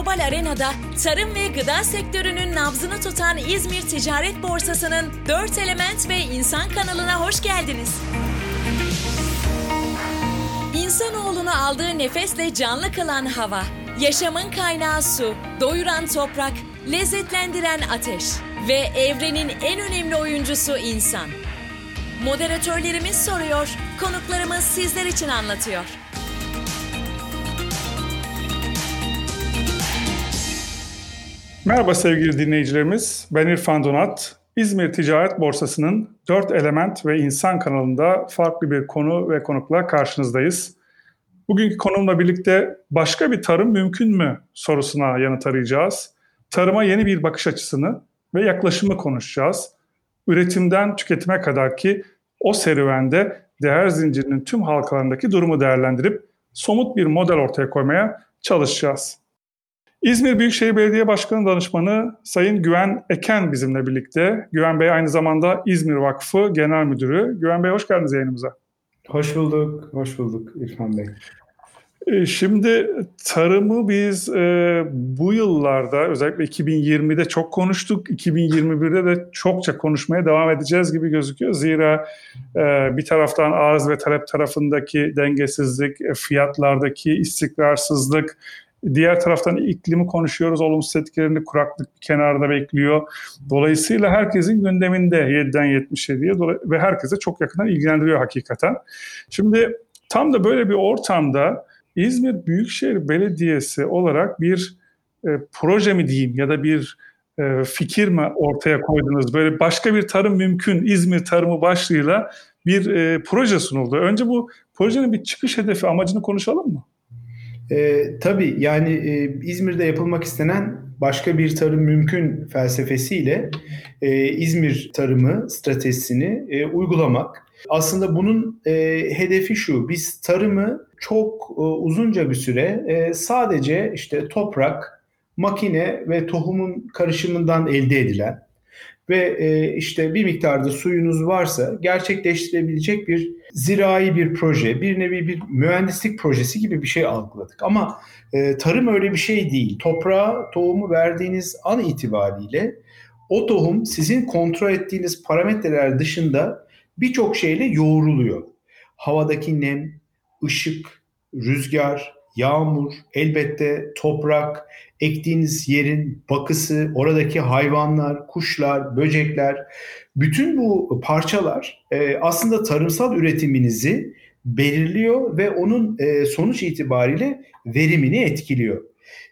global arenada tarım ve gıda sektörünün nabzını tutan İzmir Ticaret Borsası'nın 4 element ve insan kanalına hoş geldiniz. İnsanoğlunu aldığı nefesle canlı kılan hava, yaşamın kaynağı su, doyuran toprak, lezzetlendiren ateş ve evrenin en önemli oyuncusu insan. Moderatörlerimiz soruyor, konuklarımız sizler için anlatıyor. Merhaba sevgili dinleyicilerimiz. Ben İrfan Donat. İzmir Ticaret Borsası'nın 4 Element ve İnsan kanalında farklı bir konu ve konukla karşınızdayız. Bugünkü konumla birlikte başka bir tarım mümkün mü sorusuna yanıt arayacağız. Tarıma yeni bir bakış açısını ve yaklaşımı konuşacağız. Üretimden tüketime kadar ki o serüvende değer zincirinin tüm halkalarındaki durumu değerlendirip somut bir model ortaya koymaya çalışacağız. İzmir Büyükşehir Belediye Başkanı Danışmanı Sayın Güven Eken bizimle birlikte. Güven Bey aynı zamanda İzmir Vakfı Genel Müdürü. Güven Bey hoş geldiniz yayınımıza. Hoş bulduk, hoş bulduk İrfan Bey. E, şimdi tarımı biz e, bu yıllarda özellikle 2020'de çok konuştuk. 2021'de de çokça konuşmaya devam edeceğiz gibi gözüküyor. Zira e, bir taraftan arz ve talep tarafındaki dengesizlik, e, fiyatlardaki istikrarsızlık, Diğer taraftan iklimi konuşuyoruz. Olumsuz etkilerini kuraklık kenarda bekliyor. Dolayısıyla herkesin gündeminde 7'den 77'ye ve herkese çok yakından ilgilendiriyor hakikaten. Şimdi tam da böyle bir ortamda İzmir Büyükşehir Belediyesi olarak bir e, proje mi diyeyim ya da bir e, fikir mi ortaya koydunuz? Böyle başka bir tarım mümkün İzmir tarımı başlığıyla bir e, proje sunuldu. Önce bu projenin bir çıkış hedefi amacını konuşalım mı? E, tabii yani e, İzmir'de yapılmak istenen başka bir tarım mümkün felsefesiyle e, İzmir tarımı stratejisini e, uygulamak. Aslında bunun e, hedefi şu, biz tarımı çok e, uzunca bir süre e, sadece işte toprak, makine ve tohumun karışımından elde edilen ve e, işte bir miktarda suyunuz varsa gerçekleştirebilecek bir zirai bir proje, bir nevi bir mühendislik projesi gibi bir şey algıladık. Ama e, tarım öyle bir şey değil. Toprağa tohumu verdiğiniz an itibariyle o tohum sizin kontrol ettiğiniz parametreler dışında birçok şeyle yoğruluyor. Havadaki nem, ışık, rüzgar, yağmur, elbette toprak, ektiğiniz yerin bakısı, oradaki hayvanlar, kuşlar, böcekler, bütün bu parçalar e, aslında tarımsal üretiminizi belirliyor ve onun e, sonuç itibariyle verimini etkiliyor.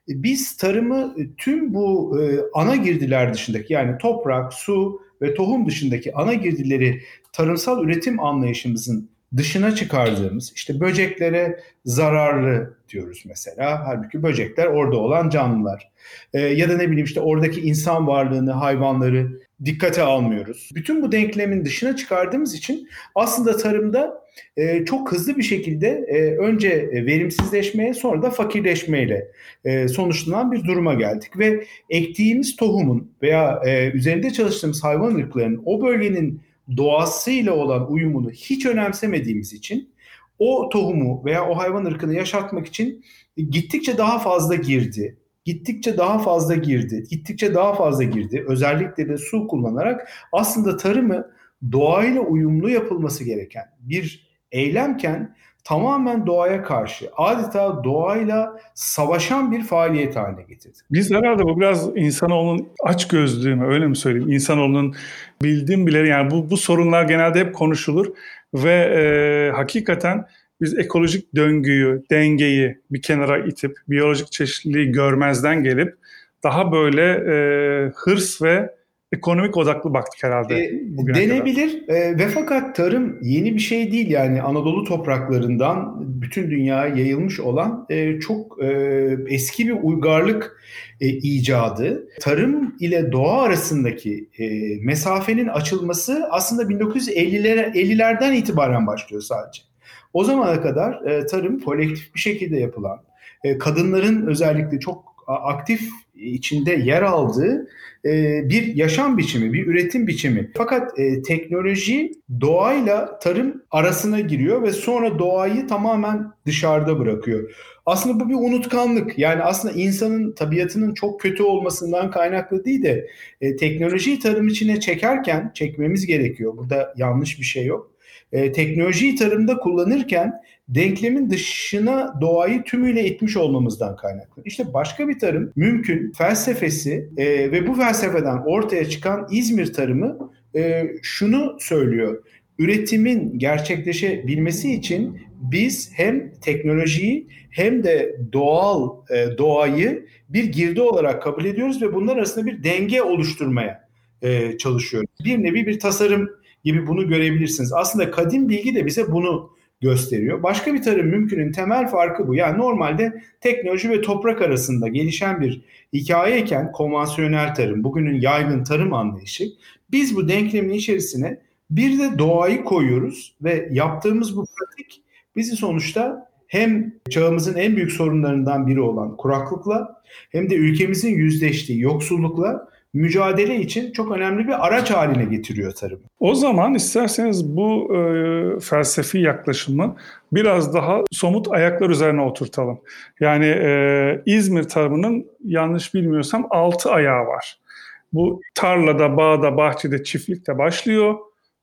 Biz tarımı tüm bu e, ana girdiler dışındaki yani toprak, su ve tohum dışındaki ana girdileri tarımsal üretim anlayışımızın dışına çıkardığımız işte böceklere zararlı diyoruz mesela. Halbuki böcekler orada olan canlılar. E, ya da ne bileyim işte oradaki insan varlığını, hayvanları dikkate almıyoruz. Bütün bu denklemin dışına çıkardığımız için aslında tarımda e, çok hızlı bir şekilde e, önce verimsizleşmeye sonra da fakirleşmeyle e, sonuçlanan bir duruma geldik. Ve ektiğimiz tohumun veya e, üzerinde çalıştığımız hayvan ırklarının o bölgenin doğasıyla olan uyumunu hiç önemsemediğimiz için o tohumu veya o hayvan ırkını yaşatmak için gittikçe daha fazla girdi, gittikçe daha fazla girdi, gittikçe daha fazla girdi. Özellikle de su kullanarak aslında tarımı doğayla uyumlu yapılması gereken bir eylemken tamamen doğaya karşı adeta doğayla savaşan bir faaliyet haline getirdi. Biz herhalde bu biraz insanoğlunun aç gözlüğü öyle mi söyleyeyim? İnsanoğlunun bildiğim bileri yani bu, bu sorunlar genelde hep konuşulur ve e, hakikaten biz ekolojik döngüyü, dengeyi bir kenara itip biyolojik çeşitliliği görmezden gelip daha böyle e, hırs ve ekonomik odaklı baktık herhalde. E, denebilir e, ve fakat tarım yeni bir şey değil yani Anadolu topraklarından bütün dünyaya yayılmış olan e, çok e, eski bir uygarlık e, icadı. Tarım ile doğa arasındaki e, mesafenin açılması aslında 1950'ler 50'lerden itibaren başlıyor sadece. O zamana kadar e, tarım kolektif bir şekilde yapılan, e, kadınların özellikle çok aktif içinde yer aldığı bir yaşam biçimi, bir üretim biçimi. Fakat e, teknoloji doğayla tarım arasına giriyor ve sonra doğayı tamamen dışarıda bırakıyor. Aslında bu bir unutkanlık. Yani aslında insanın tabiatının çok kötü olmasından kaynaklı değil de e, teknolojiyi tarım içine çekerken çekmemiz gerekiyor. Burada yanlış bir şey yok. E, teknolojiyi tarımda kullanırken denklemin dışına doğayı tümüyle itmiş olmamızdan kaynaklı. İşte başka bir tarım mümkün felsefesi e, ve bu felsefeden ortaya çıkan İzmir tarımı e, şunu söylüyor. Üretimin gerçekleşebilmesi için biz hem teknolojiyi hem de doğal e, doğayı bir girdi olarak kabul ediyoruz ve bunlar arasında bir denge oluşturmaya e, çalışıyoruz. Bir nevi bir tasarım gibi bunu görebilirsiniz. Aslında kadim bilgi de bize bunu gösteriyor. Başka bir tarım mümkünün temel farkı bu. Yani normalde teknoloji ve toprak arasında gelişen bir hikayeyken konvansiyonel tarım, bugünün yaygın tarım anlayışı biz bu denklemin içerisine bir de doğayı koyuyoruz ve yaptığımız bu pratik bizi sonuçta hem çağımızın en büyük sorunlarından biri olan kuraklıkla hem de ülkemizin yüzleştiği yoksullukla mücadele için çok önemli bir araç haline getiriyor tarım. O zaman isterseniz bu e, felsefi yaklaşımı biraz daha somut ayaklar üzerine oturtalım. Yani e, İzmir tarımının yanlış bilmiyorsam altı ayağı var. Bu tarlada, bağda, bahçede, çiftlikte başlıyor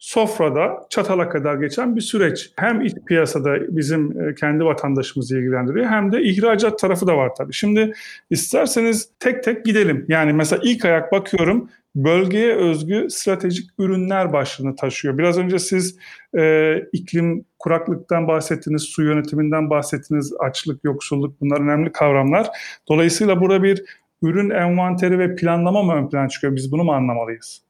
sofrada çatala kadar geçen bir süreç. Hem iç piyasada bizim e, kendi vatandaşımızı ilgilendiriyor hem de ihracat tarafı da var tabii. Şimdi isterseniz tek tek gidelim. Yani mesela ilk ayak bakıyorum bölgeye özgü stratejik ürünler başlığını taşıyor. Biraz önce siz e, iklim kuraklıktan bahsettiniz, su yönetiminden bahsettiniz, açlık, yoksulluk bunlar önemli kavramlar. Dolayısıyla burada bir ürün envanteri ve planlama mı ön plan çıkıyor? Biz bunu mu anlamalıyız?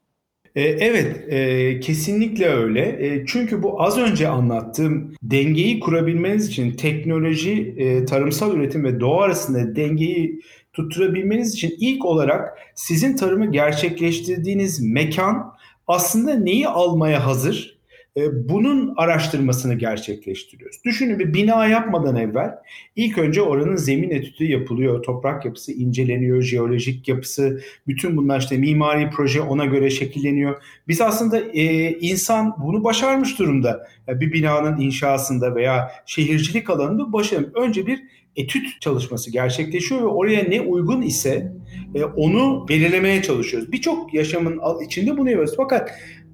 E, evet, e, kesinlikle öyle. E, çünkü bu az önce anlattığım dengeyi kurabilmeniz için teknoloji, tarımsal üretim ve doğa arasında dengeyi tutturabilmeniz için ilk olarak sizin tarımı gerçekleştirdiğiniz mekan aslında neyi almaya hazır bunun araştırmasını gerçekleştiriyoruz. Düşünün bir bina yapmadan evvel ilk önce oranın zemin etüdü yapılıyor, toprak yapısı inceleniyor, jeolojik yapısı, bütün bunlar işte mimari proje ona göre şekilleniyor. Biz aslında e, insan bunu başarmış durumda. Yani bir binanın inşasında veya şehircilik alanında başarım. Önce bir etüt çalışması gerçekleşiyor ve oraya ne uygun ise e, onu belirlemeye çalışıyoruz. Birçok yaşamın içinde bunu yapıyoruz. Fakat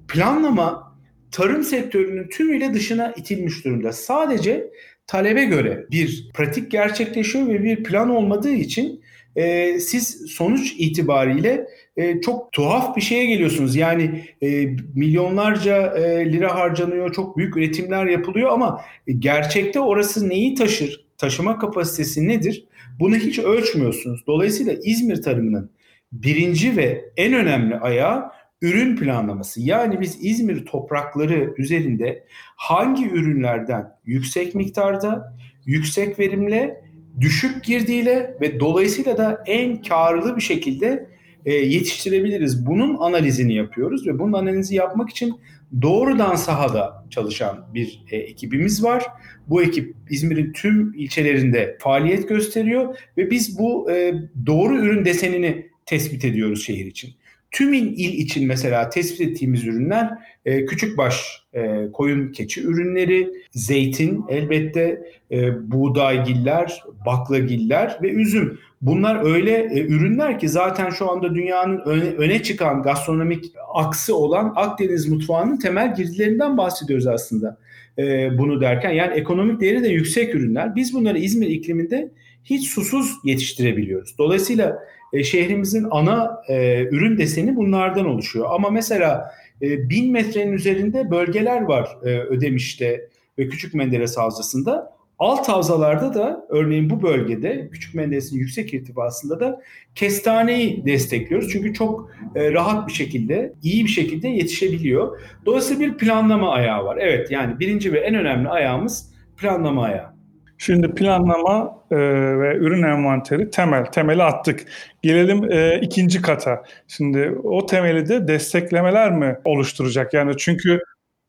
planlama tarım sektörünün tümüyle dışına itilmiş durumda. Sadece talebe göre bir pratik gerçekleşiyor ve bir plan olmadığı için e, siz sonuç itibariyle e, çok tuhaf bir şeye geliyorsunuz. Yani e, milyonlarca e, lira harcanıyor, çok büyük üretimler yapılıyor ama gerçekte orası neyi taşır, taşıma kapasitesi nedir? Bunu hiç ölçmüyorsunuz. Dolayısıyla İzmir tarımının birinci ve en önemli ayağı ürün planlaması. Yani biz İzmir toprakları üzerinde hangi ürünlerden yüksek miktarda, yüksek verimle, düşük girdiyle ve dolayısıyla da en karlı bir şekilde e, yetiştirebiliriz. Bunun analizini yapıyoruz ve bunun analizi yapmak için doğrudan sahada çalışan bir e, ekibimiz var. Bu ekip İzmir'in tüm ilçelerinde faaliyet gösteriyor ve biz bu e, doğru ürün desenini tespit ediyoruz şehir için. Tüm il için mesela tespit ettiğimiz ürünler e, küçükbaş e, koyun keçi ürünleri, zeytin elbette, e, buğdaygiller, baklagiller ve üzüm. Bunlar öyle e, ürünler ki zaten şu anda dünyanın öne, öne çıkan gastronomik aksı olan Akdeniz mutfağının temel girdilerinden bahsediyoruz aslında e, bunu derken. Yani ekonomik değeri de yüksek ürünler. Biz bunları İzmir ikliminde hiç susuz yetiştirebiliyoruz. Dolayısıyla e, şehrimizin ana e, ürün deseni bunlardan oluşuyor. Ama mesela e, bin metrenin üzerinde bölgeler var e, Ödemiş'te ve Küçük Menderes Havzası'nda. Alt havzalarda da örneğin bu bölgede Küçük Menderes'in yüksek irtifasında da kestaneyi destekliyoruz. Çünkü çok e, rahat bir şekilde, iyi bir şekilde yetişebiliyor. Dolayısıyla bir planlama ayağı var. Evet yani birinci ve en önemli ayağımız planlama ayağı. Şimdi planlama e, ve ürün envanteri temel. Temeli attık. Gelelim e, ikinci kata. Şimdi o temeli de desteklemeler mi oluşturacak? Yani çünkü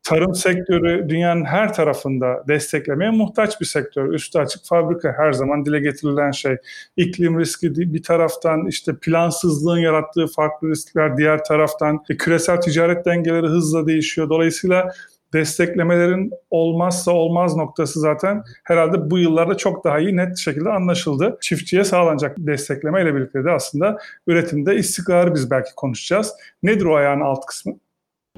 tarım sektörü dünyanın her tarafında desteklemeye muhtaç bir sektör. Üstü açık fabrika her zaman dile getirilen şey. İklim riski bir taraftan işte plansızlığın yarattığı farklı riskler diğer taraftan e, küresel ticaret dengeleri hızla değişiyor. Dolayısıyla desteklemelerin olmazsa olmaz noktası zaten herhalde bu yıllarda çok daha iyi net şekilde anlaşıldı. Çiftçiye sağlanacak destekleme ile birlikte de aslında üretimde istikrarı biz belki konuşacağız. Nedir o ayağın alt kısmı?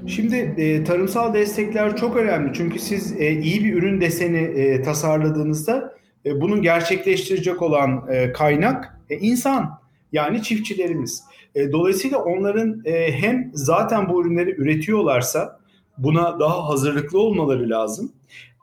Şimdi e, tarımsal destekler çok önemli çünkü siz e, iyi bir ürün deseni e, tasarladığınızda e, bunun gerçekleştirecek olan e, kaynak e, insan yani çiftçilerimiz. E, dolayısıyla onların e, hem zaten bu ürünleri üretiyorlarsa buna daha hazırlıklı olmaları lazım.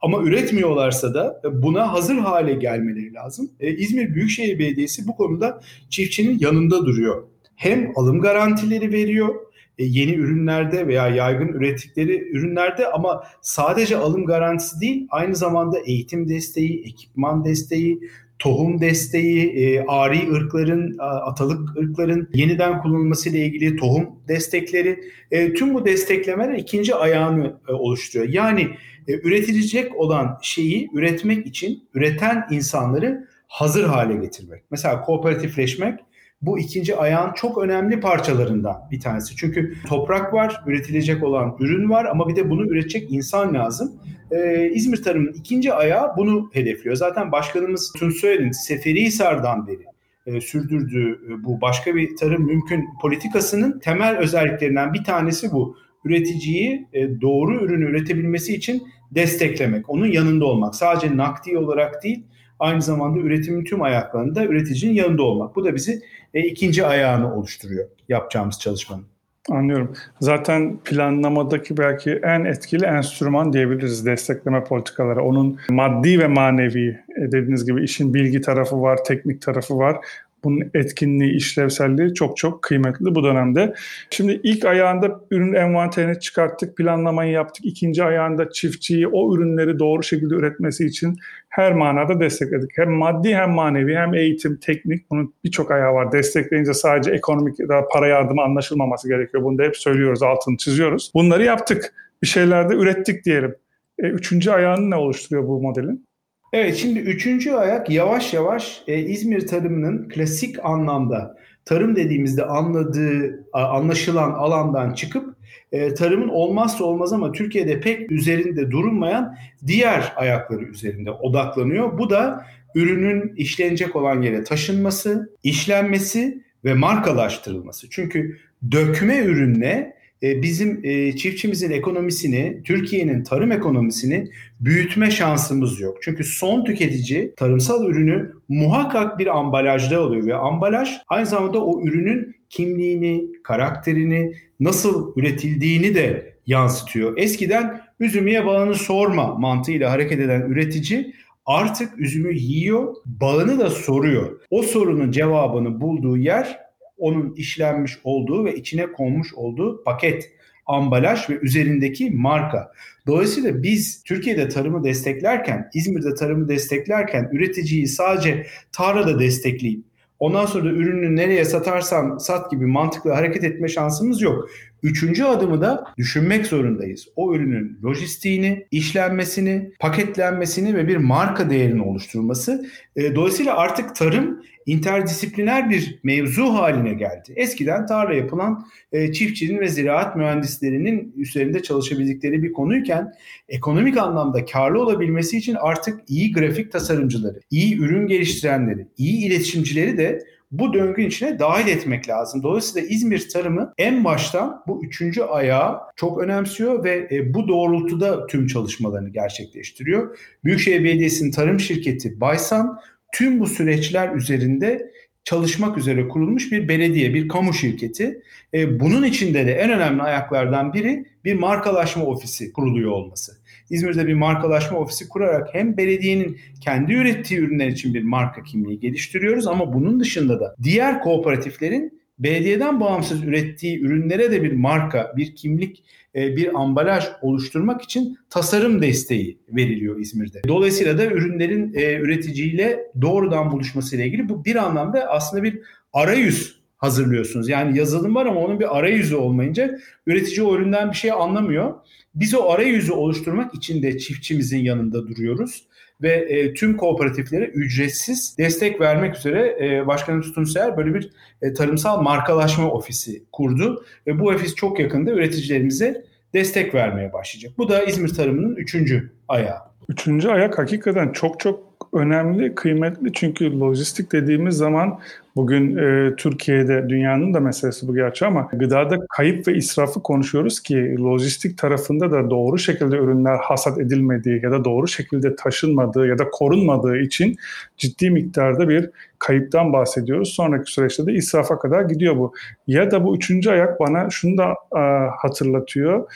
Ama üretmiyorlarsa da buna hazır hale gelmeleri lazım. E, İzmir Büyükşehir Belediyesi bu konuda çiftçinin yanında duruyor. Hem alım garantileri veriyor e, yeni ürünlerde veya yaygın ürettikleri ürünlerde ama sadece alım garantisi değil aynı zamanda eğitim desteği, ekipman desteği, tohum desteği, e, ari ırkların, atalık ırkların yeniden kullanılması ile ilgili tohum destekleri, e, tüm bu desteklemeler ikinci ayağını e, oluşturuyor. Yani e, üretilecek olan şeyi üretmek için üreten insanları hazır hale getirmek. Mesela kooperatifleşmek bu ikinci ayağın çok önemli parçalarından bir tanesi. Çünkü toprak var, üretilecek olan ürün var ama bir de bunu üretecek insan lazım. Ee, İzmir Tarım'ın ikinci ayağı bunu hedefliyor. Zaten başkanımız Tunç Soyer'in Seferihisar'dan beri e, sürdürdüğü e, bu başka bir tarım mümkün politikasının temel özelliklerinden bir tanesi bu. Üreticiyi e, doğru ürünü üretebilmesi için desteklemek, onun yanında olmak. Sadece nakdi olarak değil, aynı zamanda üretimin tüm ayaklarında üreticinin yanında olmak. Bu da bizi e, ikinci ayağını oluşturuyor yapacağımız çalışmanın. Anlıyorum. Zaten planlamadaki belki en etkili enstrüman diyebiliriz destekleme politikaları. Onun maddi ve manevi e, dediğiniz gibi işin bilgi tarafı var, teknik tarafı var. Bunun etkinliği, işlevselliği çok çok kıymetli bu dönemde. Şimdi ilk ayağında ürün envanterini çıkarttık, planlamayı yaptık. İkinci ayağında çiftçiyi o ürünleri doğru şekilde üretmesi için her manada destekledik. Hem maddi hem manevi hem eğitim, teknik bunun birçok ayağı var. Destekleyince sadece ekonomik ya da para yardımı anlaşılmaması gerekiyor. Bunu da hep söylüyoruz, altını çiziyoruz. Bunları yaptık. Bir şeyler de ürettik diyelim. E, üçüncü ayağını ne oluşturuyor bu modelin? Evet şimdi üçüncü ayak yavaş yavaş e, İzmir tarımının klasik anlamda tarım dediğimizde anladığı anlaşılan alandan çıkıp e, tarımın olmazsa olmaz ama Türkiye'de pek üzerinde durulmayan diğer ayakları üzerinde odaklanıyor. Bu da ürünün işlenecek olan yere taşınması, işlenmesi ve markalaştırılması. Çünkü dökme ürünle bizim e, çiftçimizin ekonomisini, Türkiye'nin tarım ekonomisini büyütme şansımız yok. Çünkü son tüketici tarımsal ürünü muhakkak bir ambalajda oluyor ve ambalaj aynı zamanda o ürünün kimliğini, karakterini, nasıl üretildiğini de yansıtıyor. Eskiden üzümüye bağını sorma mantığıyla hareket eden üretici artık üzümü yiyor, bağını da soruyor. O sorunun cevabını bulduğu yer onun işlenmiş olduğu ve içine konmuş olduğu paket, ambalaj ve üzerindeki marka. Dolayısıyla biz Türkiye'de tarımı desteklerken, İzmir'de tarımı desteklerken üreticiyi sadece tarlada destekleyip Ondan sonra da ürünü nereye satarsam sat gibi mantıklı hareket etme şansımız yok. Üçüncü adımı da düşünmek zorundayız. O ürünün lojistiğini, işlenmesini, paketlenmesini ve bir marka değerini oluşturulması. E, dolayısıyla artık tarım interdisipliner bir mevzu haline geldi. Eskiden tarla yapılan e, çiftçinin ve ziraat mühendislerinin üzerinde çalışabildikleri bir konuyken ekonomik anlamda karlı olabilmesi için artık iyi grafik tasarımcıları, iyi ürün geliştirenleri, iyi iletişimcileri de bu döngü içine dahil etmek lazım. Dolayısıyla İzmir tarımı en baştan bu üçüncü ayağı çok önemsiyor ve e, bu doğrultuda tüm çalışmalarını gerçekleştiriyor. Büyükşehir Belediyesi'nin tarım şirketi Baysan tüm bu süreçler üzerinde çalışmak üzere kurulmuş bir belediye, bir kamu şirketi. E, bunun içinde de en önemli ayaklardan biri bir markalaşma ofisi kuruluyor olması. İzmir'de bir markalaşma ofisi kurarak hem belediyenin kendi ürettiği ürünler için bir marka kimliği geliştiriyoruz ama bunun dışında da diğer kooperatiflerin belediyeden bağımsız ürettiği ürünlere de bir marka, bir kimlik, e, bir ambalaj oluşturmak için tasarım desteği veriliyor İzmir'de. Dolayısıyla da ürünlerin e, üreticiyle doğrudan buluşmasıyla ilgili bu bir anlamda aslında bir arayüz hazırlıyorsunuz. Yani yazılım var ama onun bir arayüzü olmayınca üretici o üründen bir şey anlamıyor. Biz o arayüzü oluşturmak için de çiftçimizin yanında duruyoruz ve e, tüm kooperatiflere ücretsiz destek vermek üzere e, Başkanım Tutunseyer böyle bir e, tarımsal markalaşma ofisi kurdu ve bu ofis çok yakında üreticilerimize destek vermeye başlayacak. Bu da İzmir tarımının üçüncü ayağı. Üçüncü ayak hakikaten çok çok önemli, kıymetli çünkü lojistik dediğimiz zaman bugün e, Türkiye'de dünyanın da meselesi bu gerçi ama gıdada kayıp ve israfı konuşuyoruz ki lojistik tarafında da doğru şekilde ürünler hasat edilmediği ya da doğru şekilde taşınmadığı ya da korunmadığı için ciddi miktarda bir kayıptan bahsediyoruz. Sonraki süreçte de israfa kadar gidiyor bu. Ya da bu üçüncü ayak bana şunu da e, hatırlatıyor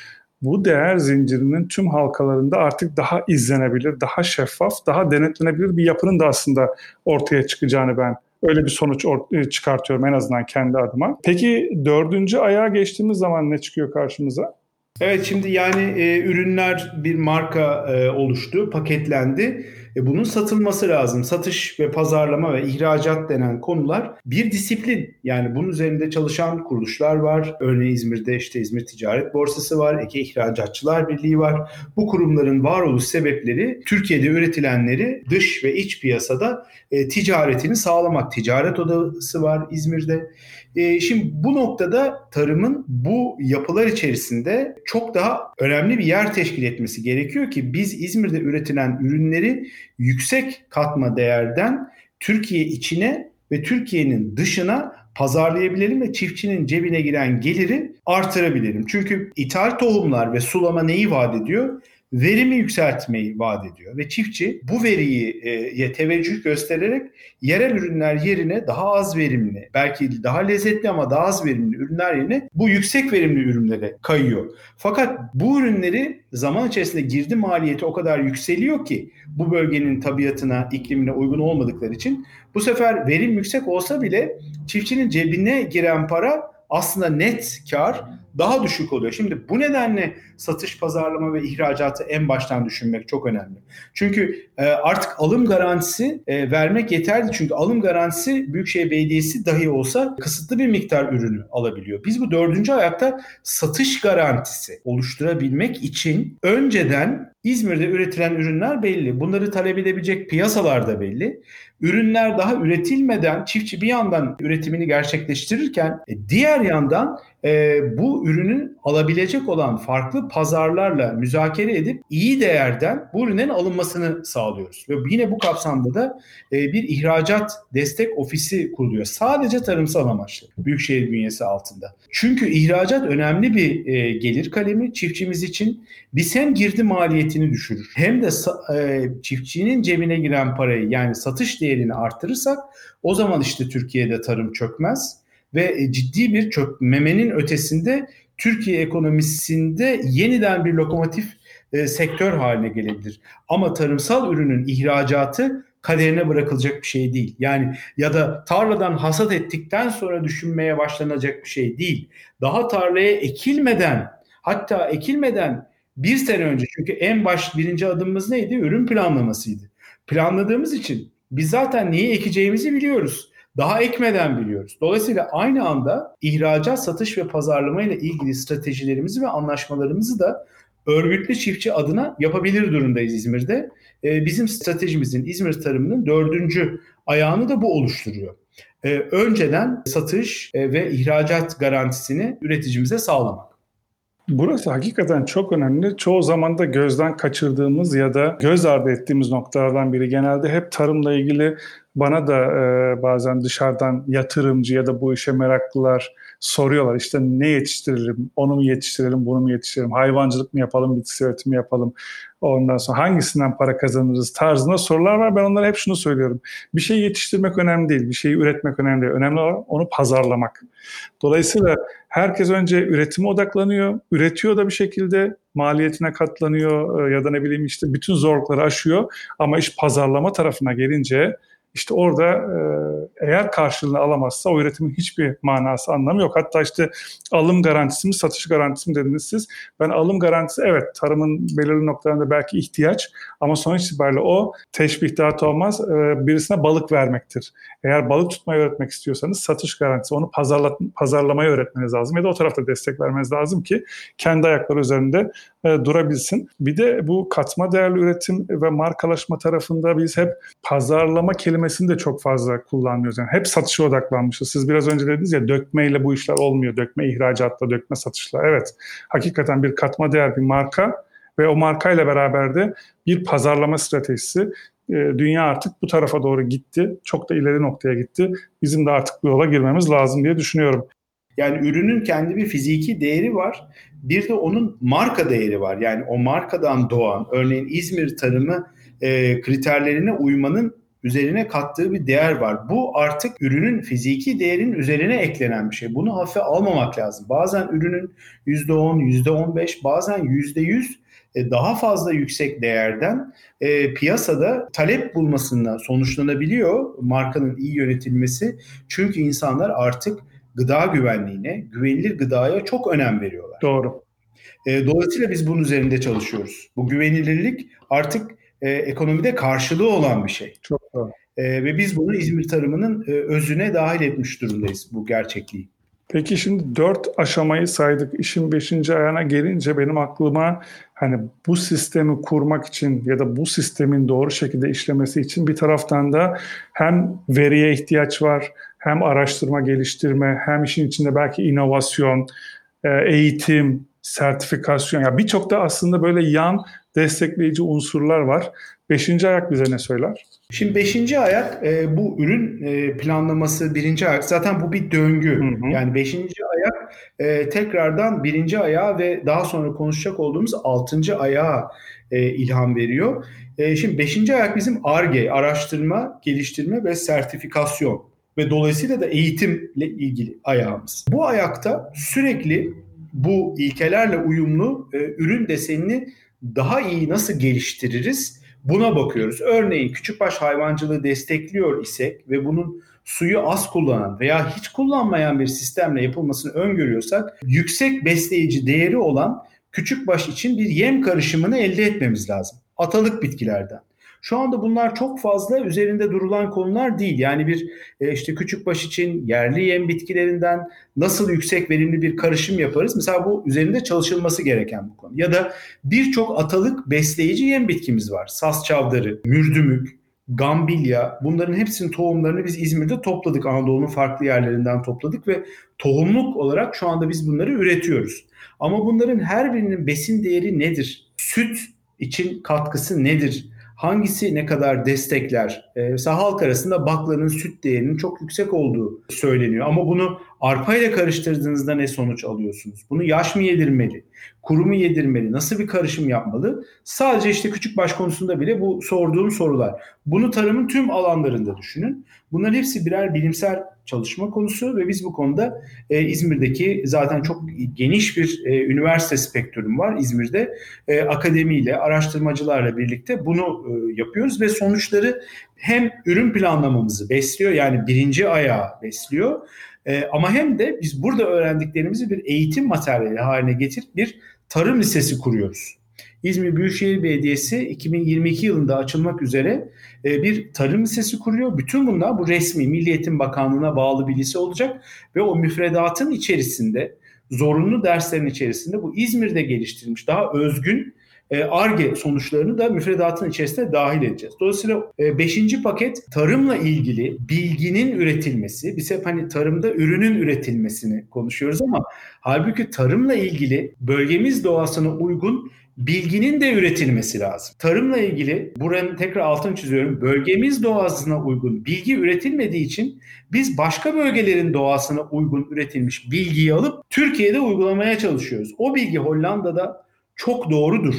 bu değer zincirinin tüm halkalarında artık daha izlenebilir, daha şeffaf, daha denetlenebilir bir yapının da aslında ortaya çıkacağını ben öyle bir sonuç e, çıkartıyorum en azından kendi adıma. Peki dördüncü ayağa geçtiğimiz zaman ne çıkıyor karşımıza? Evet şimdi yani e, ürünler bir marka e, oluştu, paketlendi e bunun satılması lazım. Satış ve pazarlama ve ihracat denen konular bir disiplin. Yani bunun üzerinde çalışan kuruluşlar var. Örneğin İzmir'de işte İzmir Ticaret Borsası var. Eke İhracatçılar Birliği var. Bu kurumların varoluş sebepleri Türkiye'de üretilenleri dış ve iç piyasada e, ticaretini sağlamak. Ticaret odası var İzmir'de. E, şimdi bu noktada tarımın bu yapılar içerisinde çok daha önemli bir yer teşkil etmesi gerekiyor ki biz İzmir'de üretilen ürünleri yüksek katma değerden Türkiye içine ve Türkiye'nin dışına pazarlayabilelim ve çiftçinin cebine giren geliri artırabilelim. Çünkü ithal tohumlar ve sulama neyi vaat ediyor? Verimi yükseltmeyi vaat ediyor. Ve çiftçi bu veriyi e, teveccüh göstererek yerel ürünler yerine daha az verimli, belki daha lezzetli ama daha az verimli ürünler yerine bu yüksek verimli ürünlere kayıyor. Fakat bu ürünleri zaman içerisinde girdi maliyeti o kadar yükseliyor ki bu bölgenin tabiatına, iklimine uygun olmadıkları için bu sefer verim yüksek olsa bile çiftçinin cebine giren para aslında net kar daha düşük oluyor. Şimdi bu nedenle satış, pazarlama ve ihracatı en baştan düşünmek çok önemli. Çünkü e, artık alım garantisi e, vermek yeterli. Çünkü alım garantisi Büyükşehir Belediyesi dahi olsa kısıtlı bir miktar ürünü alabiliyor. Biz bu dördüncü ayakta satış garantisi oluşturabilmek için önceden İzmir'de üretilen ürünler belli. Bunları talep edebilecek piyasalar da belli. Ürünler daha üretilmeden çiftçi bir yandan üretimini gerçekleştirirken e, diğer yandan e, bu ürünün alabilecek olan farklı pazarlarla müzakere edip iyi değerden bu ürünlerin alınmasını sağlıyoruz. Ve yine bu kapsamda da e, bir ihracat destek ofisi kuruluyor. Sadece tarımsal amaçlı Büyükşehir bünyesi altında. Çünkü ihracat önemli bir e, gelir kalemi çiftçimiz için. Biz hem girdi maliyetini düşürür hem de e, çiftçinin cebine giren parayı yani satış değerini arttırırsak o zaman işte Türkiye'de tarım çökmez ve e, ciddi bir çökmemenin ötesinde Türkiye ekonomisinde yeniden bir lokomotif e, sektör haline gelebilir. Ama tarımsal ürünün ihracatı kaderine bırakılacak bir şey değil. Yani ya da tarladan hasat ettikten sonra düşünmeye başlanacak bir şey değil. Daha tarlaya ekilmeden hatta ekilmeden bir sene önce çünkü en baş birinci adımımız neydi? Ürün planlamasıydı. Planladığımız için biz zaten neyi ekeceğimizi biliyoruz daha ekmeden biliyoruz. Dolayısıyla aynı anda ihracat, satış ve pazarlama ile ilgili stratejilerimizi ve anlaşmalarımızı da örgütlü çiftçi adına yapabilir durumdayız İzmir'de. Ee, bizim stratejimizin İzmir tarımının dördüncü ayağını da bu oluşturuyor. Ee, önceden satış e, ve ihracat garantisini üreticimize sağlamak. Burası hakikaten çok önemli. Çoğu zaman da gözden kaçırdığımız ya da göz ardı ettiğimiz noktalardan biri. Genelde hep tarımla ilgili bana da e, bazen dışarıdan yatırımcı ya da bu işe meraklılar soruyorlar. İşte ne yetiştirelim, onu mu yetiştirelim, bunu mu yetiştirelim, hayvancılık mı yapalım, bitki üretimi yapalım. Ondan sonra hangisinden para kazanırız tarzında sorular var. Ben onlara hep şunu söylüyorum. Bir şey yetiştirmek önemli değil, bir şeyi üretmek önemli değil. Önemli olan onu pazarlamak. Dolayısıyla herkes önce üretime odaklanıyor, üretiyor da bir şekilde maliyetine katlanıyor e, ya da ne bileyim işte bütün zorlukları aşıyor. Ama iş pazarlama tarafına gelince işte orada e, eğer karşılığını alamazsa o üretimin hiçbir manası anlamı yok. Hatta işte alım garantisi mi satış garantisi mi dediniz siz. Ben alım garantisi evet tarımın belirli noktalarında belki ihtiyaç ama sonuç itibariyle o teşbihat olmaz e, birisine balık vermektir. Eğer balık tutmayı öğretmek istiyorsanız satış garantisi onu pazarla, pazarlamayı öğretmeniz lazım ya da o tarafta destek vermeniz lazım ki kendi ayakları üzerinde e, durabilsin. Bir de bu katma değerli üretim ve markalaşma tarafında biz hep pazarlama kelimesini de çok fazla kullanmıyoruz. Yani hep satışa odaklanmışız. Siz biraz önce dediniz ya dökmeyle bu işler olmuyor. Dökme ihracatla, dökme satışla. Evet, hakikaten bir katma değer bir marka ve o markayla beraber de bir pazarlama stratejisi. E, dünya artık bu tarafa doğru gitti. Çok da ileri noktaya gitti. Bizim de artık bu yola girmemiz lazım diye düşünüyorum. Yani ürünün kendi bir fiziki değeri var. Bir de onun marka değeri var. Yani o markadan doğan, örneğin İzmir tarımı e, kriterlerine uymanın üzerine kattığı bir değer var. Bu artık ürünün fiziki değerinin üzerine eklenen bir şey. Bunu hafife almamak lazım. Bazen ürünün %10, %15, bazen %100 e, daha fazla yüksek değerden e, piyasada talep bulmasına sonuçlanabiliyor markanın iyi yönetilmesi. Çünkü insanlar artık gıda güvenliğine, güvenilir gıdaya çok önem veriyorlar. Doğru. E, dolayısıyla biz bunun üzerinde çalışıyoruz. Bu güvenilirlik artık e, ekonomide karşılığı olan bir şey. Çok E, ve biz bunu İzmir tarımının e, özüne dahil etmiş durumdayız bu gerçekliği. Peki şimdi dört aşamayı saydık. İşin beşinci ayağına gelince benim aklıma hani bu sistemi kurmak için ya da bu sistemin doğru şekilde işlemesi için bir taraftan da hem veriye ihtiyaç var, hem araştırma geliştirme, hem işin içinde belki inovasyon, e, eğitim, sertifikasyon. Ya yani birçok da aslında böyle yan destekleyici unsurlar var. Beşinci ayak bize ne söyler? Şimdi beşinci ayak e, bu ürün e, planlaması birinci ayak. Zaten bu bir döngü. Hı hı. Yani beşinci ayak e, tekrardan birinci ayağa ve daha sonra konuşacak olduğumuz altıncı ayağa e, ilham veriyor. E, şimdi beşinci ayak bizim ARGE, araştırma, geliştirme ve sertifikasyon ve dolayısıyla da eğitimle ilgili ayağımız. Bu ayakta sürekli bu ilkelerle uyumlu e, ürün desenini daha iyi nasıl geliştiririz buna bakıyoruz. Örneğin küçükbaş hayvancılığı destekliyor isek ve bunun suyu az kullanan veya hiç kullanmayan bir sistemle yapılmasını öngörüyorsak yüksek besleyici değeri olan küçükbaş için bir yem karışımını elde etmemiz lazım. Atalık bitkilerden. Şu anda bunlar çok fazla üzerinde durulan konular değil. Yani bir e, işte küçük baş için yerli yem bitkilerinden nasıl yüksek verimli bir karışım yaparız? Mesela bu üzerinde çalışılması gereken bu konu. Ya da birçok atalık besleyici yem bitkimiz var. Sas çavdarı, mürdümük, gambilya bunların hepsinin tohumlarını biz İzmir'de topladık. Anadolu'nun farklı yerlerinden topladık ve tohumluk olarak şu anda biz bunları üretiyoruz. Ama bunların her birinin besin değeri nedir? Süt için katkısı nedir? Hangisi ne kadar destekler? Ee, mesela halk arasında baklanın süt değerinin çok yüksek olduğu söyleniyor. Ama bunu arpa ile karıştırdığınızda ne sonuç alıyorsunuz? Bunu yaş mı yedirmeli? Kuru mu yedirmeli? Nasıl bir karışım yapmalı? Sadece işte küçük baş konusunda bile bu sorduğum sorular. Bunu tarımın tüm alanlarında düşünün. Bunların hepsi birer bilimsel çalışma konusu ve biz bu konuda e, İzmir'deki zaten çok geniş bir e, üniversite spektrum var İzmir'de. E, akademiyle, araştırmacılarla birlikte bunu e, yapıyoruz ve sonuçları hem ürün planlamamızı besliyor yani birinci ayağı besliyor e, ama hem de biz burada öğrendiklerimizi bir eğitim materyali haline getirip bir tarım lisesi kuruyoruz. İzmir Büyükşehir Belediyesi 2022 yılında açılmak üzere e, bir tarım lisesi kuruyor. Bütün bunlar bu resmi Milli Eğitim Bakanlığı'na bağlı bir lise olacak ve o müfredatın içerisinde zorunlu derslerin içerisinde bu İzmir'de geliştirilmiş daha özgün ARGE e sonuçlarını da müfredatın içerisine dahil edeceğiz. Dolayısıyla 5. E, paket tarımla ilgili bilginin üretilmesi. Biz hep hani tarımda ürünün üretilmesini konuşuyoruz ama halbuki tarımla ilgili bölgemiz doğasına uygun bilginin de üretilmesi lazım. Tarımla ilgili buranın tekrar altını çiziyorum. Bölgemiz doğasına uygun bilgi üretilmediği için biz başka bölgelerin doğasına uygun üretilmiş bilgiyi alıp Türkiye'de uygulamaya çalışıyoruz. O bilgi Hollanda'da çok doğrudur.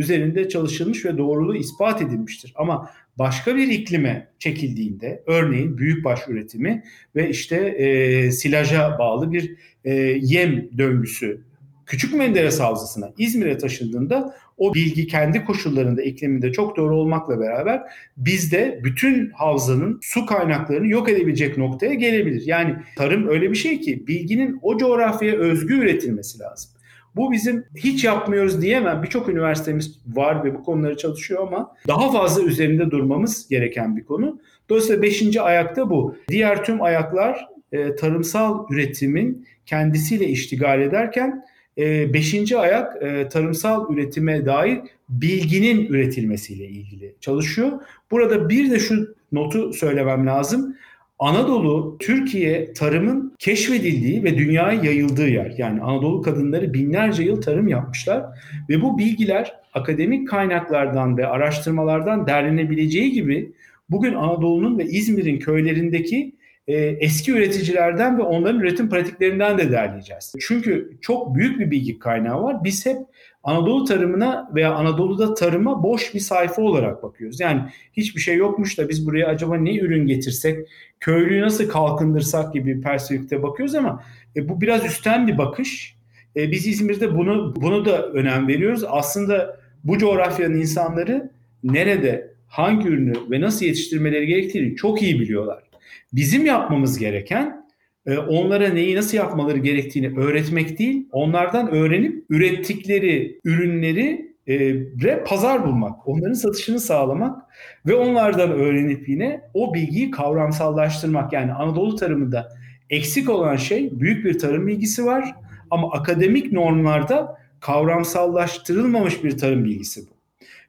Üzerinde çalışılmış ve doğruluğu ispat edilmiştir. Ama başka bir iklime çekildiğinde örneğin büyükbaş üretimi ve işte e, silaja bağlı bir e, yem döngüsü Küçük Menderes Havzası'na İzmir'e taşındığında o bilgi kendi koşullarında ikliminde çok doğru olmakla beraber bizde bütün havzanın su kaynaklarını yok edebilecek noktaya gelebilir. Yani tarım öyle bir şey ki bilginin o coğrafyaya özgü üretilmesi lazım. Bu bizim hiç yapmıyoruz diyemem. Birçok üniversitemiz var ve bu konuları çalışıyor ama daha fazla üzerinde durmamız gereken bir konu. Dolayısıyla beşinci ayakta bu. Diğer tüm ayaklar e, tarımsal üretimin kendisiyle iştigal ederken e, beşinci ayak e, tarımsal üretime dair bilginin üretilmesiyle ilgili çalışıyor. Burada bir de şu notu söylemem lazım. Anadolu Türkiye tarımın keşfedildiği ve dünyaya yayıldığı yer. Yani Anadolu kadınları binlerce yıl tarım yapmışlar ve bu bilgiler akademik kaynaklardan ve araştırmalardan derlenebileceği gibi bugün Anadolu'nun ve İzmir'in köylerindeki e, eski üreticilerden ve onların üretim pratiklerinden de derleyeceğiz. Çünkü çok büyük bir bilgi kaynağı var. Biz hep Anadolu tarımına veya Anadolu'da tarıma boş bir sayfa olarak bakıyoruz. Yani hiçbir şey yokmuş da biz buraya acaba ne ürün getirsek, köylüyü nasıl kalkındırsak gibi bir perspektifte bakıyoruz ama e, bu biraz üstten bir bakış. E, biz İzmir'de bunu bunu da önem veriyoruz. Aslında bu coğrafyanın insanları nerede, hangi ürünü ve nasıl yetiştirmeleri gerektiğini çok iyi biliyorlar. Bizim yapmamız gereken e, onlara neyi nasıl yapmaları gerektiğini öğretmek değil, onlardan öğrenip ürettikleri ürünleri e, pazar bulmak, onların satışını sağlamak ve onlardan öğrenip yine o bilgiyi kavramsallaştırmak. Yani Anadolu tarımında eksik olan şey büyük bir tarım bilgisi var ama akademik normlarda kavramsallaştırılmamış bir tarım bilgisi bu.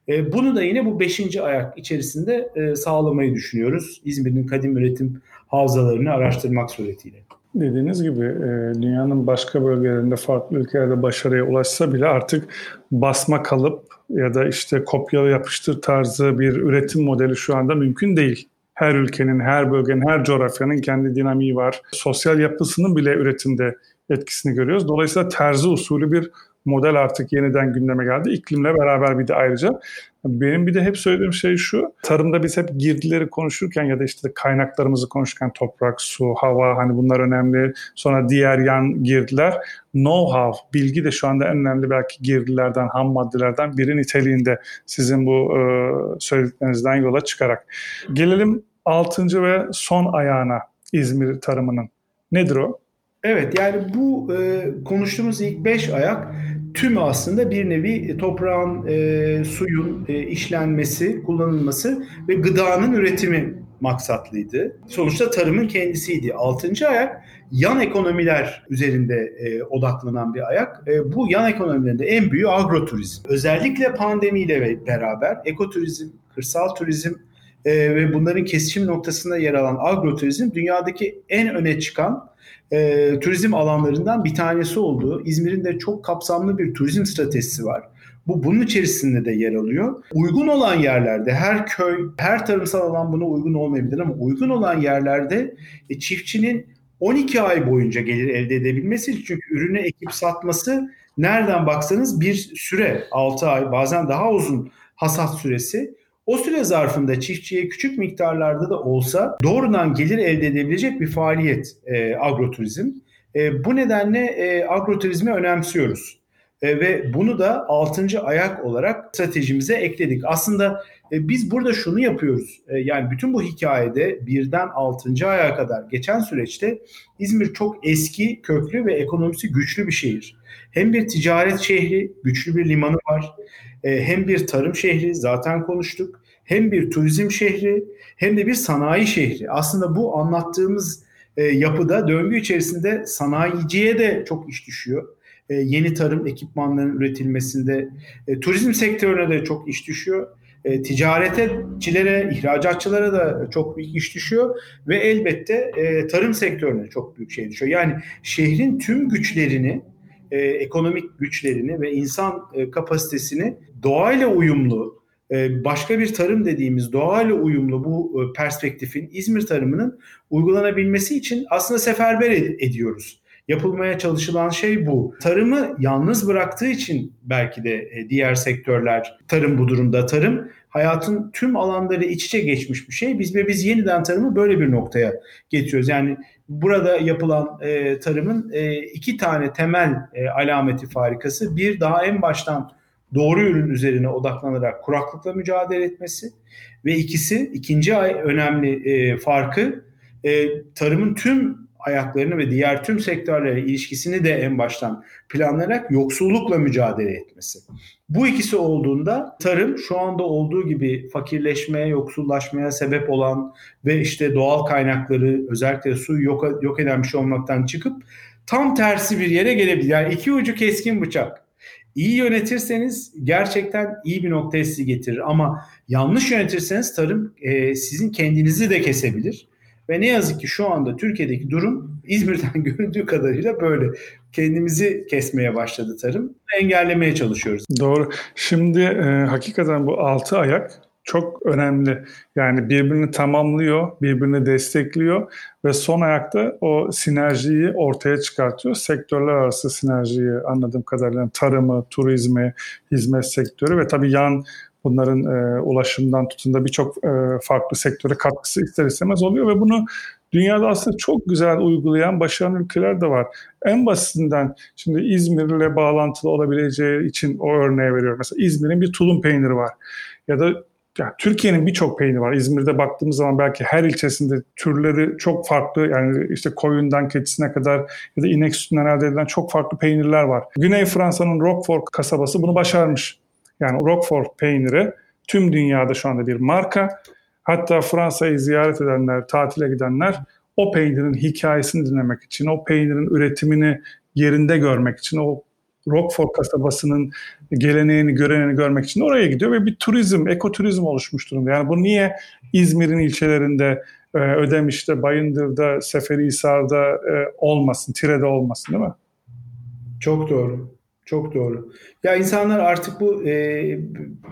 E, bunu da yine bu beşinci ayak içerisinde e, sağlamayı düşünüyoruz. İzmir'in kadim üretim havzalarını araştırmak suretiyle. Dediğiniz gibi e, dünyanın başka bölgelerinde farklı ülkelerde başarıya ulaşsa bile artık basma kalıp ya da işte kopyala yapıştır tarzı bir üretim modeli şu anda mümkün değil. Her ülkenin, her bölgenin, her coğrafyanın kendi dinamiği var. Sosyal yapısının bile üretimde etkisini görüyoruz. Dolayısıyla terzi usulü bir model artık yeniden gündeme geldi. İklimle beraber bir de ayrıca. Benim bir de hep söylediğim şey şu. Tarımda biz hep girdileri konuşurken ya da işte kaynaklarımızı konuşurken toprak, su, hava hani bunlar önemli. Sonra diğer yan girdiler. Know-how, bilgi de şu anda en önemli belki girdilerden, ham maddelerden biri niteliğinde sizin bu e, söylediklerinizden yola çıkarak. Gelelim altıncı ve son ayağına İzmir tarımının. Nedir o? Evet yani bu e, konuştuğumuz ilk beş ayak tümü aslında bir nevi toprağın, e, suyun e, işlenmesi, kullanılması ve gıdanın üretimi maksatlıydı. Sonuçta tarımın kendisiydi. Altıncı ayak yan ekonomiler üzerinde e, odaklanan bir ayak. E, bu yan ekonomilerinde en büyüğü agroturizm. Özellikle pandemiyle beraber ekoturizm, kırsal turizm e, ve bunların kesişim noktasında yer alan agroturizm dünyadaki en öne çıkan e, turizm alanlarından bir tanesi oldu. İzmir'in de çok kapsamlı bir turizm stratejisi var. Bu bunun içerisinde de yer alıyor. Uygun olan yerlerde her köy, her tarımsal alan buna uygun olmayabilir ama uygun olan yerlerde e, çiftçinin 12 ay boyunca gelir elde edebilmesi çünkü ürünü ekip satması nereden baksanız bir süre 6 ay bazen daha uzun hasat süresi o süre zarfında çiftçiye küçük miktarlarda da olsa doğrudan gelir elde edebilecek bir faaliyet e, agroturizm. E, bu nedenle e, agroturizmi önemsiyoruz. E, ve bunu da altıncı ayak olarak stratejimize ekledik. Aslında e, biz burada şunu yapıyoruz. E, yani bütün bu hikayede birden altıncı aya kadar geçen süreçte İzmir çok eski, köklü ve ekonomisi güçlü bir şehir. Hem bir ticaret şehri, güçlü bir limanı var. Hem bir tarım şehri zaten konuştuk. Hem bir turizm şehri hem de bir sanayi şehri. Aslında bu anlattığımız yapıda döngü içerisinde sanayiciye de çok iş düşüyor. E, yeni tarım ekipmanlarının üretilmesinde, turizm sektörüne de çok iş düşüyor. E, ticaretçilere, ihracatçılara da çok büyük iş düşüyor ve elbette e, tarım sektörüne çok büyük şey düşüyor. Yani şehrin tüm güçlerini e, ekonomik güçlerini ve insan e, kapasitesini doğayla uyumlu, e, başka bir tarım dediğimiz doğayla uyumlu bu e, perspektifin İzmir tarımının uygulanabilmesi için aslında seferber ed- ediyoruz. Yapılmaya çalışılan şey bu. Tarımı yalnız bıraktığı için belki de e, diğer sektörler tarım bu durumda tarım hayatın tüm alanları iç içe geçmiş bir şey. Biz ve biz yeniden tarımı böyle bir noktaya getiriyoruz. Yani burada yapılan e, tarımın e, iki tane temel e, alameti farikası. Bir daha en baştan doğru ürün üzerine odaklanarak kuraklıkla mücadele etmesi ve ikisi ikinci önemli e, farkı e, tarımın tüm ayaklarını ve diğer tüm sektörlere ilişkisini de en baştan planlayarak yoksullukla mücadele etmesi. Bu ikisi olduğunda tarım şu anda olduğu gibi fakirleşmeye, yoksullaşmaya sebep olan ve işte doğal kaynakları özellikle su yok, yok eden bir şey olmaktan çıkıp tam tersi bir yere gelebilir. Yani iki ucu keskin bıçak. İyi yönetirseniz gerçekten iyi bir noktaya sizi getirir. Ama yanlış yönetirseniz tarım e, sizin kendinizi de kesebilir. Ve ne yazık ki şu anda Türkiye'deki durum İzmir'den göründüğü kadarıyla böyle. Kendimizi kesmeye başladı tarım. Engellemeye çalışıyoruz. Doğru. Şimdi e, hakikaten bu altı ayak çok önemli. Yani birbirini tamamlıyor, birbirini destekliyor ve son ayakta o sinerjiyi ortaya çıkartıyor. Sektörler arası sinerjiyi anladığım kadarıyla tarımı, turizmi, hizmet sektörü ve tabii yan bunların e, ulaşımdan tutun da birçok e, farklı sektöre katkısı ister istemez oluyor ve bunu dünyada aslında çok güzel uygulayan başarılı ülkeler de var. En basitinden şimdi İzmir'le bağlantılı olabileceği için o örneğe veriyorum. Mesela İzmir'in bir tulum peyniri var ya da ya Türkiye'nin birçok peyniri var. İzmir'de baktığımız zaman belki her ilçesinde türleri çok farklı. Yani işte koyundan keçisine kadar ya da inek sütünden elde edilen çok farklı peynirler var. Güney Fransa'nın Roquefort kasabası bunu başarmış. Yani Roquefort peyniri tüm dünyada şu anda bir marka. Hatta Fransa'yı ziyaret edenler, tatile gidenler o peynirin hikayesini dinlemek için, o peynirin üretimini yerinde görmek için, o Roquefort kasabasının geleneğini, görenini görmek için oraya gidiyor ve bir turizm, ekoturizm oluşmuş durumda. Yani bu niye İzmir'in ilçelerinde, e, Ödemiş'te, Bayındır'da, Seferihisar'da e, olmasın, Tire'de olmasın değil mi? Çok doğru. Çok doğru. Ya insanlar artık bu e,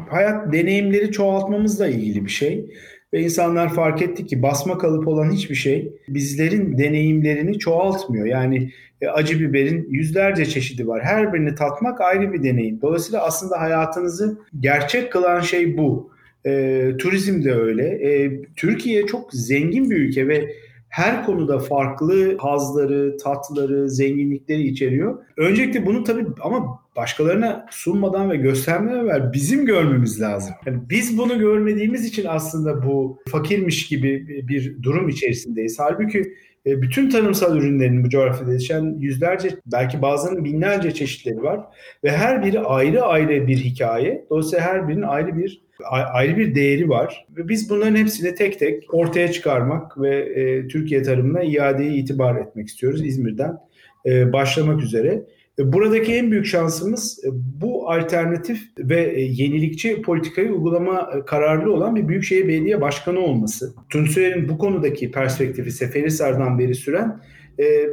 hayat deneyimleri çoğaltmamızla ilgili bir şey. Ve insanlar fark etti ki basma kalıp olan hiçbir şey bizlerin deneyimlerini çoğaltmıyor. Yani e, acı biberin yüzlerce çeşidi var. Her birini tatmak ayrı bir deneyim. Dolayısıyla aslında hayatınızı gerçek kılan şey bu. E, turizm de öyle. E, Türkiye çok zengin bir ülke ve her konuda farklı hazları, tatları, zenginlikleri içeriyor. Öncelikle bunu tabii ama başkalarına sunmadan ve göstermeden evvel bizim görmemiz lazım. Yani biz bunu görmediğimiz için aslında bu fakirmiş gibi bir durum içerisindeyiz. Halbuki e, bütün tarımsal ürünlerin bu coğrafyada yetişen yüzlerce belki bazılarının binlerce çeşitleri var ve her biri ayrı ayrı bir hikaye. Dolayısıyla her birinin ayrı bir ayrı bir değeri var. Ve biz bunların hepsini tek tek ortaya çıkarmak ve e, Türkiye tarımına iadeye itibar etmek istiyoruz İzmir'den e, başlamak üzere. E, buradaki en büyük şansımız e, bu alternatif ve e, yenilikçi politikayı uygulama kararlı olan bir büyükşehir belediye başkanı olması. Tunçer'in bu konudaki perspektifi Seferihisar'dan beri süren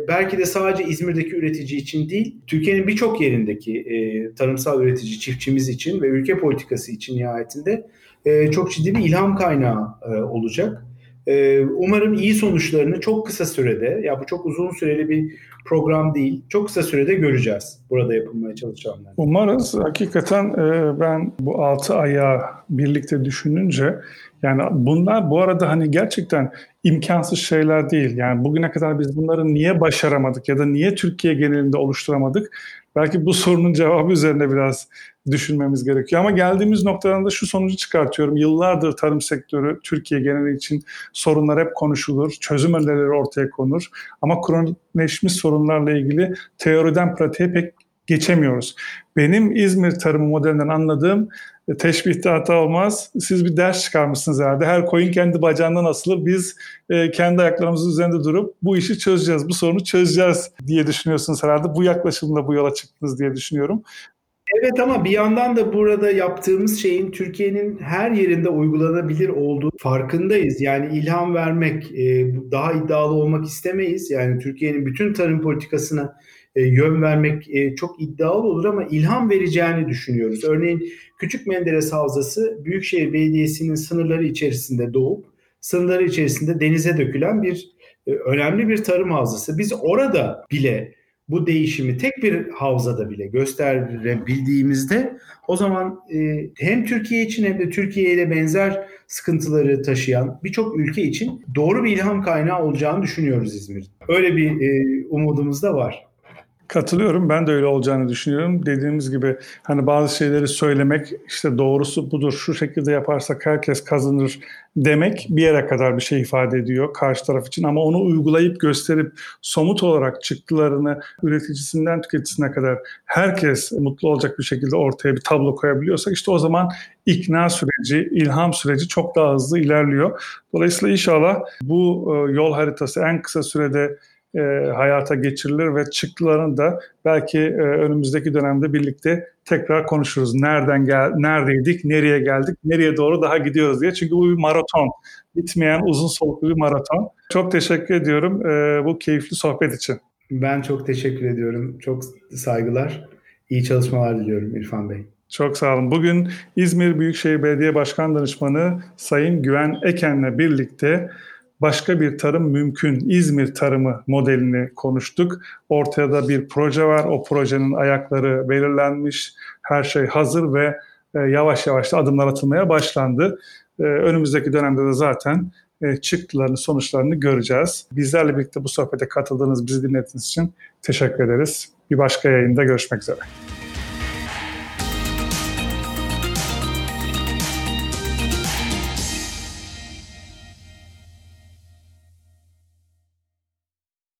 belki de sadece İzmir'deki üretici için değil, Türkiye'nin birçok yerindeki tarımsal üretici çiftçimiz için ve ülke politikası için nihayetinde çok ciddi bir ilham kaynağı olacak. Umarım iyi sonuçlarını çok kısa sürede, ya bu çok uzun süreli bir program değil. Çok kısa sürede göreceğiz burada yapılmaya çalışanlar. Umarız. Hakikaten e, ben bu altı ayağı birlikte düşününce yani bunlar bu arada hani gerçekten imkansız şeyler değil. Yani bugüne kadar biz bunları niye başaramadık ya da niye Türkiye genelinde oluşturamadık? Belki bu sorunun cevabı üzerine biraz düşünmemiz gerekiyor. Ama geldiğimiz noktadan da şu sonucu çıkartıyorum. Yıllardır tarım sektörü Türkiye geneli için sorunlar hep konuşulur. Çözüm önerileri ortaya konur. Ama kronikleşmiş sorunlarla ilgili teoriden pratiğe pek geçemiyoruz. Benim İzmir tarımı modelinden anladığım e, teşbihte hata olmaz. Siz bir ders çıkarmışsınız herhalde. Her koyun kendi bacağından asılır. Biz e, kendi ayaklarımızın üzerinde durup bu işi çözeceğiz, bu sorunu çözeceğiz diye düşünüyorsunuz herhalde. Bu yaklaşımla bu yola çıktınız diye düşünüyorum. Evet ama bir yandan da burada yaptığımız şeyin Türkiye'nin her yerinde uygulanabilir olduğu farkındayız. Yani ilham vermek, e, daha iddialı olmak istemeyiz. Yani Türkiye'nin bütün tarım politikasına e, yön vermek e, çok iddialı olur ama ilham vereceğini düşünüyoruz. Örneğin Küçük Menderes Havzası Büyükşehir Belediyesi'nin sınırları içerisinde doğup sınırları içerisinde denize dökülen bir önemli bir tarım havzası. Biz orada bile bu değişimi tek bir havzada bile gösterebildiğimizde o zaman e, hem Türkiye için hem de Türkiye ile benzer sıkıntıları taşıyan birçok ülke için doğru bir ilham kaynağı olacağını düşünüyoruz İzmir'de. Öyle bir e, umudumuz da var. Katılıyorum. Ben de öyle olacağını düşünüyorum. Dediğimiz gibi hani bazı şeyleri söylemek işte doğrusu budur. Şu şekilde yaparsak herkes kazanır demek bir yere kadar bir şey ifade ediyor karşı taraf için ama onu uygulayıp gösterip somut olarak çıktılarını üreticisinden tüketicisine kadar herkes mutlu olacak bir şekilde ortaya bir tablo koyabiliyorsak işte o zaman ikna süreci, ilham süreci çok daha hızlı ilerliyor. Dolayısıyla inşallah bu yol haritası en kısa sürede e, hayata geçirilir ve çıktılarını da belki e, önümüzdeki dönemde birlikte tekrar konuşuruz. Nereden gel, neredeydik, nereye geldik, nereye doğru daha gidiyoruz diye. Çünkü bu bir maraton, bitmeyen uzun soluklu bir maraton. Çok teşekkür ediyorum e, bu keyifli sohbet için. Ben çok teşekkür ediyorum. Çok saygılar. İyi çalışmalar diliyorum İrfan Bey. Çok sağ olun. Bugün İzmir Büyükşehir Belediye Başkan Danışmanı Sayın Güven Eken'le birlikte başka bir tarım mümkün. İzmir tarımı modelini konuştuk. Ortaya da bir proje var. O projenin ayakları belirlenmiş. Her şey hazır ve e, yavaş yavaş da adımlar atılmaya başlandı. E, önümüzdeki dönemde de zaten e, çıktılarını, sonuçlarını göreceğiz. Bizlerle birlikte bu sohbete katıldığınız, bizi dinlediğiniz için teşekkür ederiz. Bir başka yayında görüşmek üzere.